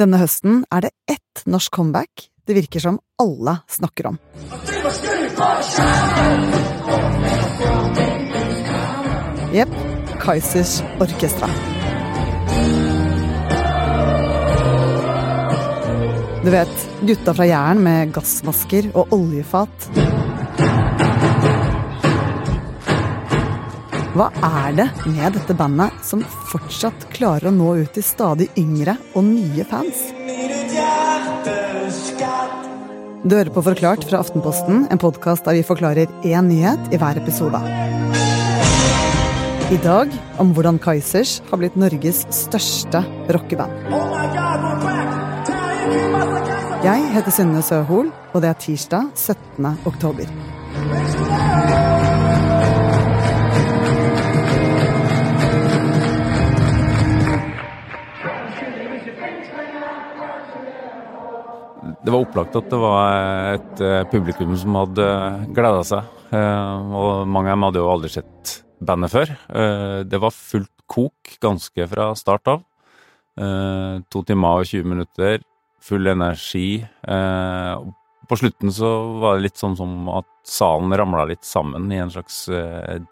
Denne høsten er det ett norsk comeback det virker som alle snakker om. Jepp. Kaizers Orkestra. Du vet, gutta fra Jæren med gassmasker og oljefat. Hva er det med dette bandet som fortsatt klarer å nå ut til stadig yngre og nye fans? Du hører på Forklart fra Aftenposten, en podkast der vi forklarer én nyhet i hver episode. I dag om hvordan Kaizers har blitt Norges største rockeband. Jeg heter Synne Søhol, og det er tirsdag 17. oktober. Det var opplagt at det var et eh, publikum som hadde gleda seg. Eh, og mange av dem hadde jo aldri sett bandet før. Eh, det var fullt kok ganske fra start av. To timer og 20 minutter, full energi. På slutten så var det litt sånn som at salen ramla litt sammen i en slags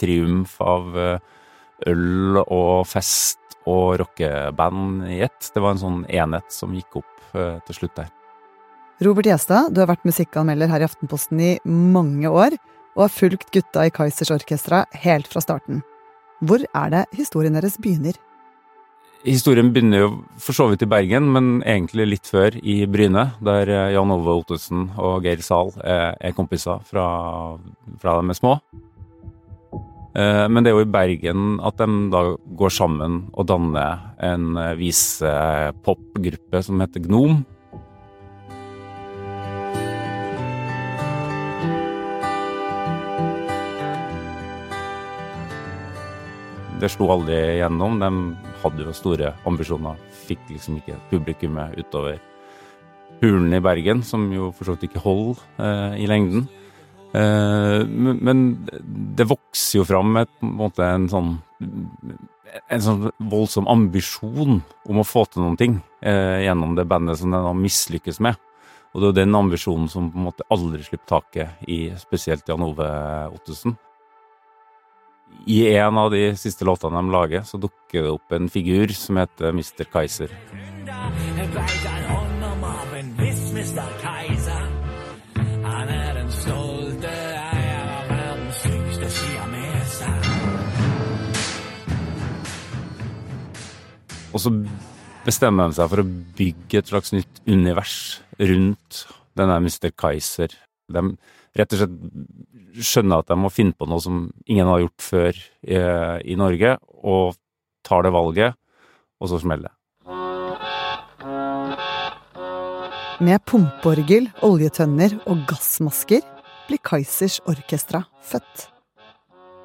triumf av øl og fest og rockeband i ett. Det var en sånn enhet som gikk opp til slutt der. Robert Gjestad, du har vært musikkanmelder her i Aftenposten i mange år, og har fulgt gutta i Kaizers Orkestra helt fra starten. Hvor er det historien deres begynner? Historien begynner jo for så vidt i Bergen, men egentlig litt før, i Bryne, der Jan Ove Ottesen og Geir Zahl er kompiser fra, fra de er små. Eh, men det er jo i Bergen at de da går sammen og danner en visepopgruppe som heter Gnom. Det slo aldri gjennom. De hadde jo store ambisjoner. Fikk liksom ikke publikummet utover hulen i Bergen, som jo for så vidt ikke holder eh, i lengden. Eh, men det vokser jo fram et, på en måte en sånn en sånn voldsom ambisjon om å få til noen ting eh, gjennom det bandet som den har mislykkes med. Og det er jo den ambisjonen som på en måte aldri slipper taket i spesielt Jan Ove Ottesen. I en av de siste låtene de lager, så dukker det opp en figur som heter Mr. Kaiser. Og så bestemmer de seg for å bygge et slags nytt univers rundt denne Mr. Kaiser. De rett og slett skjønner at de må finne på noe som ingen har gjort før i, i Norge, og tar det valget, og så smeller det. Med pumpeorgel, oljetønner og gassmasker blir Kaizers Orkestra født.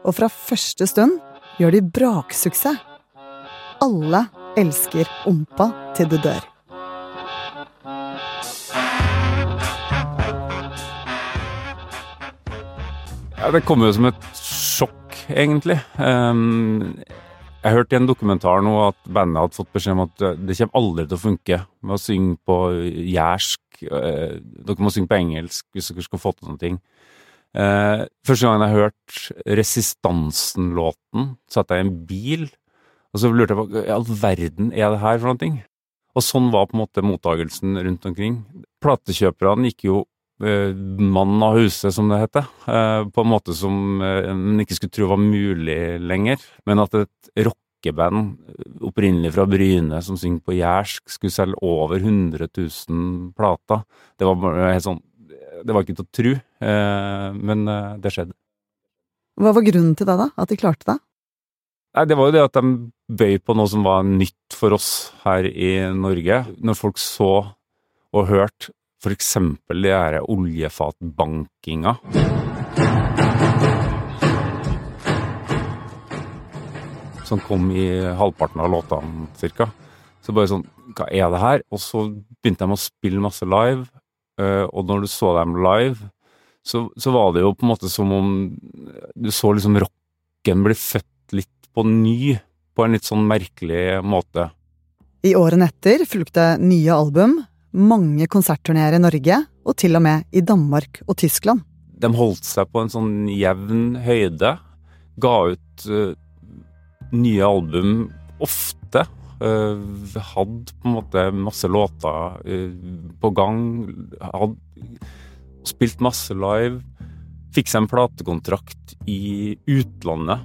Og fra første stund gjør de braksuksess. Alle elsker Ompa til det dør. Ja, Det kom jo som et sjokk, egentlig. Um, jeg hørte i en dokumentar nå at bandet hadde fått beskjed om at det kommer aldri til å funke med å synge på jærsk. Uh, dere må synge på engelsk hvis dere skal få til noe. Uh, første gang jeg hørte Resistansen-låten, satt jeg i en bil, og så lurte jeg på i all verden er det her for noe? Og sånn var på en måte mottagelsen rundt omkring. Platekjøperne gikk jo Eh, mann av huset, som det heter. Eh, på en måte som en ikke skulle tro var mulig lenger. Men at et rockeband opprinnelig fra Bryne som synger på jærsk, skulle selge over 100 000 plater, det var helt sånn Det var ikke til å tro, eh, men det skjedde. Hva var grunnen til det, da? At de klarte det? Nei, Det var jo det at de bøy på noe som var nytt for oss her i Norge. Når folk så og hørte for eksempel de her oljefatbankinga. Som kom i halvparten av låtene, cirka. Så bare sånn Hva er det her? Og så begynte de å spille masse live. Eh, og når du så dem live, så, så var det jo på en måte som om du så liksom rocken bli født litt på ny, på en litt sånn merkelig måte. I årene etter fulgte nye album, mange konsertturneer i Norge, og til og med i Danmark og Tyskland. De holdt seg på en sånn jevn høyde. Ga ut uh, nye album ofte. Uh, hadde på en måte masse låter uh, på gang. Hadde spilt masse live. Fikk seg en platekontrakt i utlandet,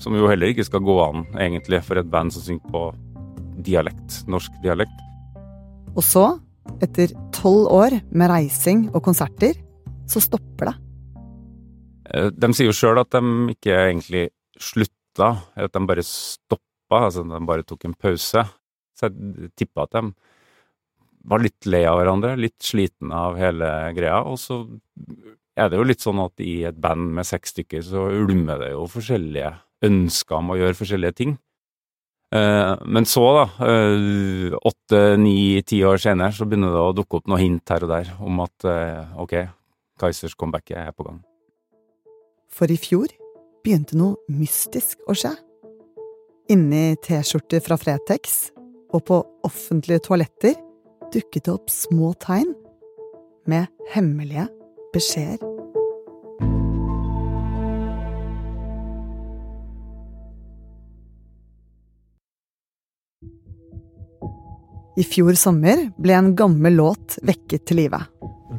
som jo heller ikke skal gå an, egentlig, for et band som synger på dialekt, norsk dialekt. Og så, etter tolv år med reising og konserter, så stopper det. Eh, de sier jo sjøl at de ikke egentlig slutta, at de bare stoppa, altså de bare tok en pause. Så jeg tippa at de var litt lei av hverandre, litt sliten av hele greia. Og så er det jo litt sånn at i et band med seks stykker så ulmer det jo forskjellige ønsker om å gjøre forskjellige ting. Eh, men så, da, eh, åtte, ni, ti år senere, så begynner det å dukke opp noen hint her og der om at ok, Kaizers comeback er på gang. For i fjor begynte noe mystisk å skje. Inni T-skjorter fra Fretex og på offentlige toaletter dukket det opp små tegn med hemmelige beskjeder. I fjor sommer ble en gammel låt vekket til live.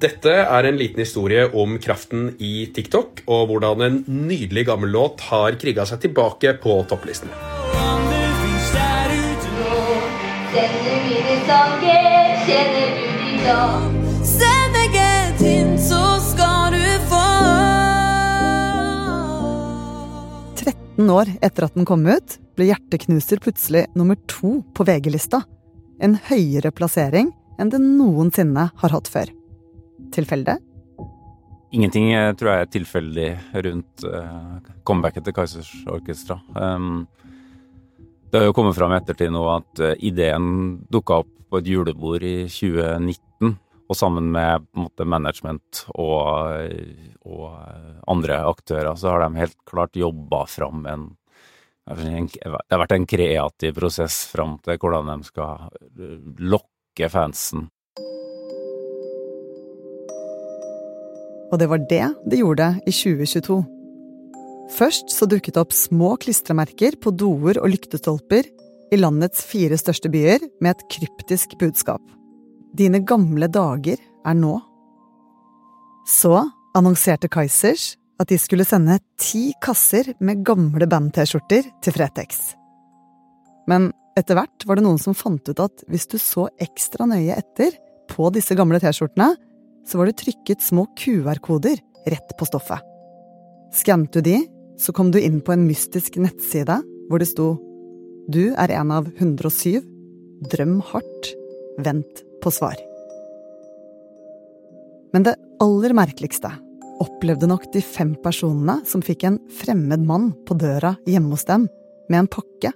Dette er en liten historie om kraften i TikTok, og hvordan en nydelig gammel låt har kriga seg tilbake på topplistene. Kjenner du ditt lag? Send meg et hint, så skal du få 13 år etter at den kom ut, ble Hjerteknuser plutselig nummer to på VG-lista. En høyere plassering enn det noensinne har hatt før. Tilfeldig? Ingenting eh, tror jeg er tilfeldig rundt uh, comebacket til Kaizers Orkestra. Um, det har jo kommet fram i ettertid nå at uh, ideen dukka opp på et julebord i 2019. Og sammen med måte, management og, og, andre aktører så har de helt klart jobba fram en Det har vært en kreativ prosess fram til hvordan de skal lokke fansen Og det var det de gjorde i 2022. Først så dukket det opp små klistremerker på doer og lyktestolper i landets fire største byer med et kryptisk budskap. Dine gamle dager er nå. Så annonserte Kaizers at de skulle sende ti kasser med gamle band-T-skjorter til Fretex. Men etter hvert var det noen som fant ut at hvis du så ekstra nøye etter på disse gamle T-skjortene, så var det trykket små QR-koder rett på stoffet. Skannet du de, så kom du inn på en mystisk nettside hvor det sto Du er en av 107. Drøm hardt. Vent på svar. Men det aller merkeligste opplevde nok de fem personene som fikk en fremmed mann på døra hjemme hos dem, med en pakke.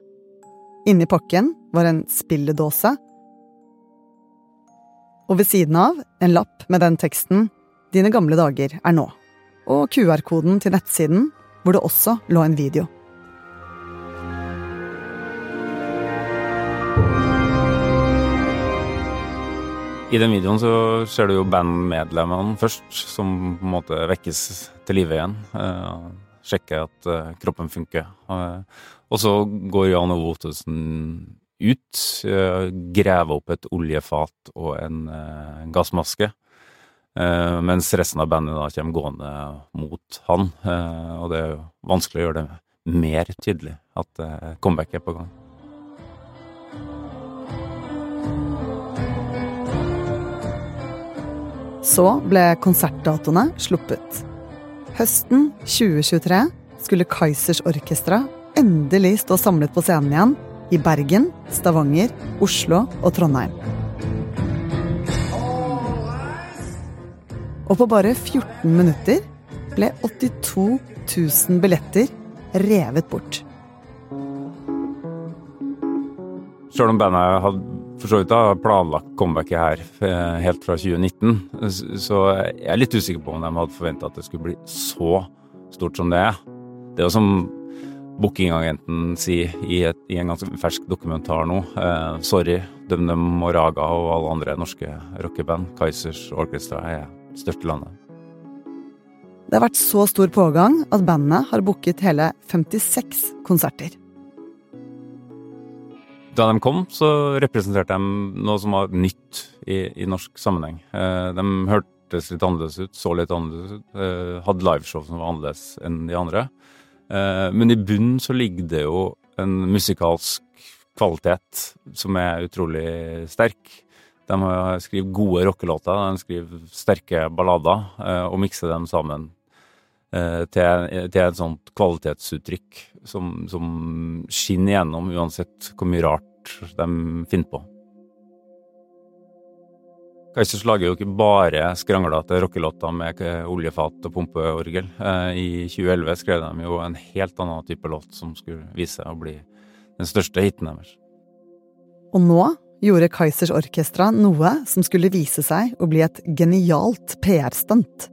Inni pakken var en spilledåse og ved siden av en lapp med den teksten Dine gamle dager er nå, og QR-koden til nettsiden, hvor det også lå en video. I den videoen så ser du jo bandmedlemmene først, som på en måte vekkes til live igjen. Uh, sjekker at uh, kroppen funker. Uh, og så går Jan Ove Ottesen ut, graver opp et oljefat og en, eh, gassmaske. Mens resten av bandet da kommer gående mot han. Og det er jo vanskelig å gjøre det mer tydelig at comeback er på gang. Så ble konsertdatoene sluppet. Høsten 2023 skulle Kaizers Orkestra endelig stå samlet på scenen igjen i Bergen, Stavanger, Oslo og Trondheim. Og på bare 14 minutter ble 82 000 billetter revet bort. Sjøl om bandet hadde for så vidt har planlagt comebacket her eh, helt fra 2019, så jeg er litt usikker på om de hadde forventa at det skulle bli så stort som det er. Det er jo som bookingagenten sier i, et, i, en ganske fersk dokumentar nå. Eh, sorry, DumDum og Raga og alle andre norske rockeband. Kaizers Orchestra er største landet. Det har vært så stor pågang at bandet har booket hele 56 konserter. Da de kom, så representerte de noe som var nytt i, i norsk sammenheng. Eh, de hørtes litt annerledes ut, så litt annerledes ut, eh, hadde liveshow som var annerledes enn de andre. Eh, men i bunnen så ligger det jo en musikalsk kvalitet som er utrolig sterk. De skriver gode rockelåter, de skriver sterke ballader, og mikser dem sammen til, til et sånt kvalitetsuttrykk som, som skinner gjennom uansett hvor mye rart de finner på. Kaizers lager jo ikke bare skranglete rockelåter med oljefat og pumpeorgel. Eh, I 2011 skrev de jo en helt annen type låt som skulle vise seg å bli den største hiten deres. Og nå gjorde Kaizers Orkestra noe som skulle vise seg å bli et genialt PR-stunt.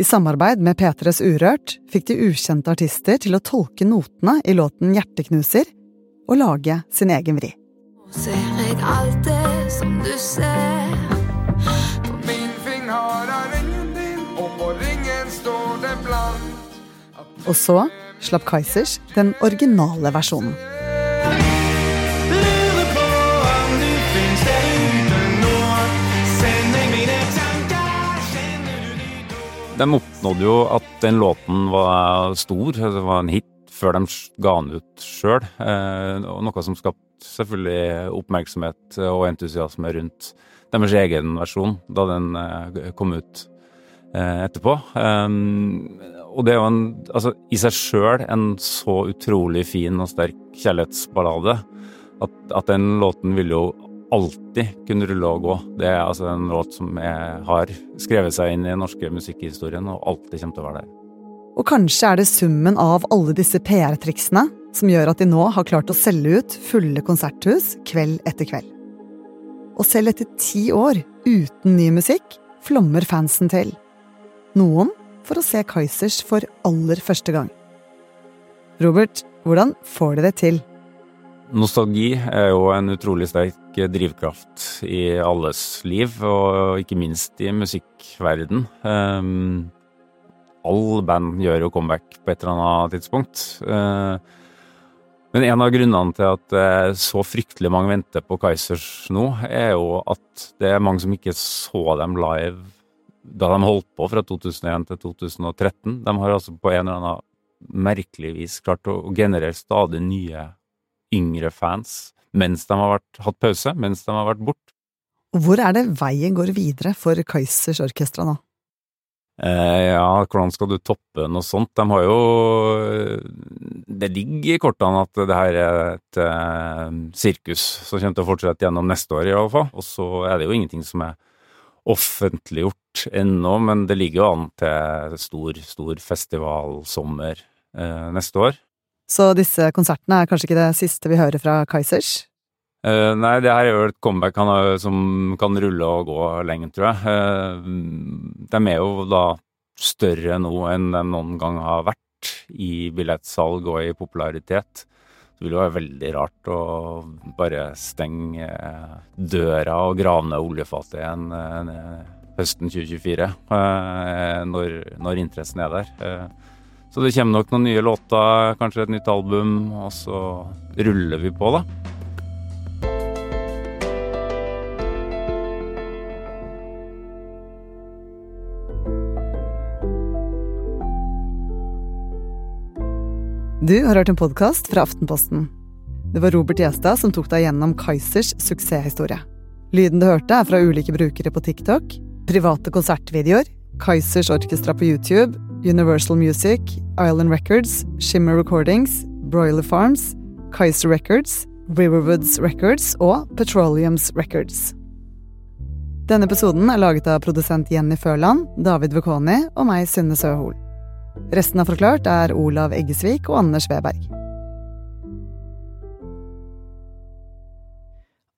I samarbeid med P3s Urørt fikk de ukjente artister til å tolke notene i låten Hjerteknuser og lage sin egen vri. Ser jeg alt det som du ser Og så slapp Kaizers den originale versjonen. De oppnådde jo at den låten var stor, det var en hit før de ga den ut sjøl. Eh, noe som skapte selvfølgelig oppmerksomhet og entusiasme rundt deres egen versjon da den eh, kom ut eh, etterpå. Og det er jo en, altså, i seg sjøl en så utrolig fin og sterk kjærlighetsballade at, at, den låten ville jo alltid kunne rulle og gå. Det er altså en låt som har skrevet seg inn i den norske musikkhistorien og alltid kommer til å være der. Og kanskje er det summen av alle disse PR-triksene som gjør at de nå har klart å selge ut fulle konserthus kveld etter kveld. Og selv etter ti år uten ny musikk flommer fansen til. Noen for å se Kaizers for aller første gang. Robert, hvordan får de det til? Nostalgi er jo en utrolig sterk drivkraft i alles liv, og ikke minst i musikkverden. Um, all band gjør jo comeback på et eller annet tidspunkt. Uh, men en av grunnene til at så fryktelig mange venter på Kaizers nå, er jo at det er mange som ikke så dem live da de holdt på fra 2001 til 2013. De har altså på en eller annen merkelig vis klart å generere stadig nye yngre fans mens de har vært, hatt pause, mens de har vært borte. Hvor er det veien går videre for Kaizers Orkestra nå? Eh, ja, hvordan skal du toppe noe sånt? De har jo Det ligger i kortene at det her er et eh, sirkus som kommer til å fortsette gjennom neste år, i alle fall. Og så er det jo ingenting som er offentliggjort ennå, men det ligger jo an til stor, stor festivalsommer eh, neste år. Så disse konsertene er kanskje ikke det siste vi hører fra Kaizers? Uh, nei, det her er jo et comeback har, som kan rulle og gå lenge, tror jeg. Uh, de er jo da større nå enn de noen gang har vært i billettsalg og i popularitet. Det vil jo være veldig rart å bare stenge døra og grave ned oljefatet igjen eh, høsten 2024, eh, når, når, interessen er der. Så det kommer nok noen nye låter, kanskje et nytt album, og så ruller vi på, da. Du har hørt en podkast fra Aftenposten. Det var Robert Gjestad som tok deg gjennom Kaizers suksesshistorie. Lyden du hørte, er fra ulike brukere på TikTok, private konsertvideoer, Kaizers Orkestra på YouTube, Universal Music, Island Records, Shimmer Recordings, Broiler Farms, Kaiser Records, Riverwoods Records og Petroleums Records. Denne episoden er laget av produsent Jenny Førland, David Vekoni og meg, Synne Søhol. Resten av Forklart er Olav Eggesvik og Anders Weberg.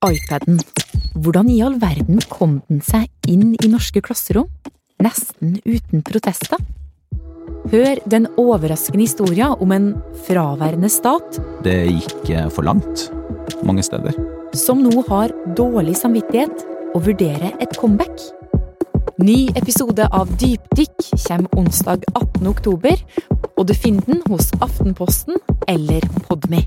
iPaden. Hvordan i all verden kom den seg inn i norske klasserom? Nesten uten protester? Hør den overraskende historien om en fraværende stat Det gikk eh, for langt mange steder. som nå har dårlig samvittighet og vurderer et comeback. Ny episode av Dypdykk kommer onsdag 18. oktober, og du finner den hos Aftenposten eller Podme.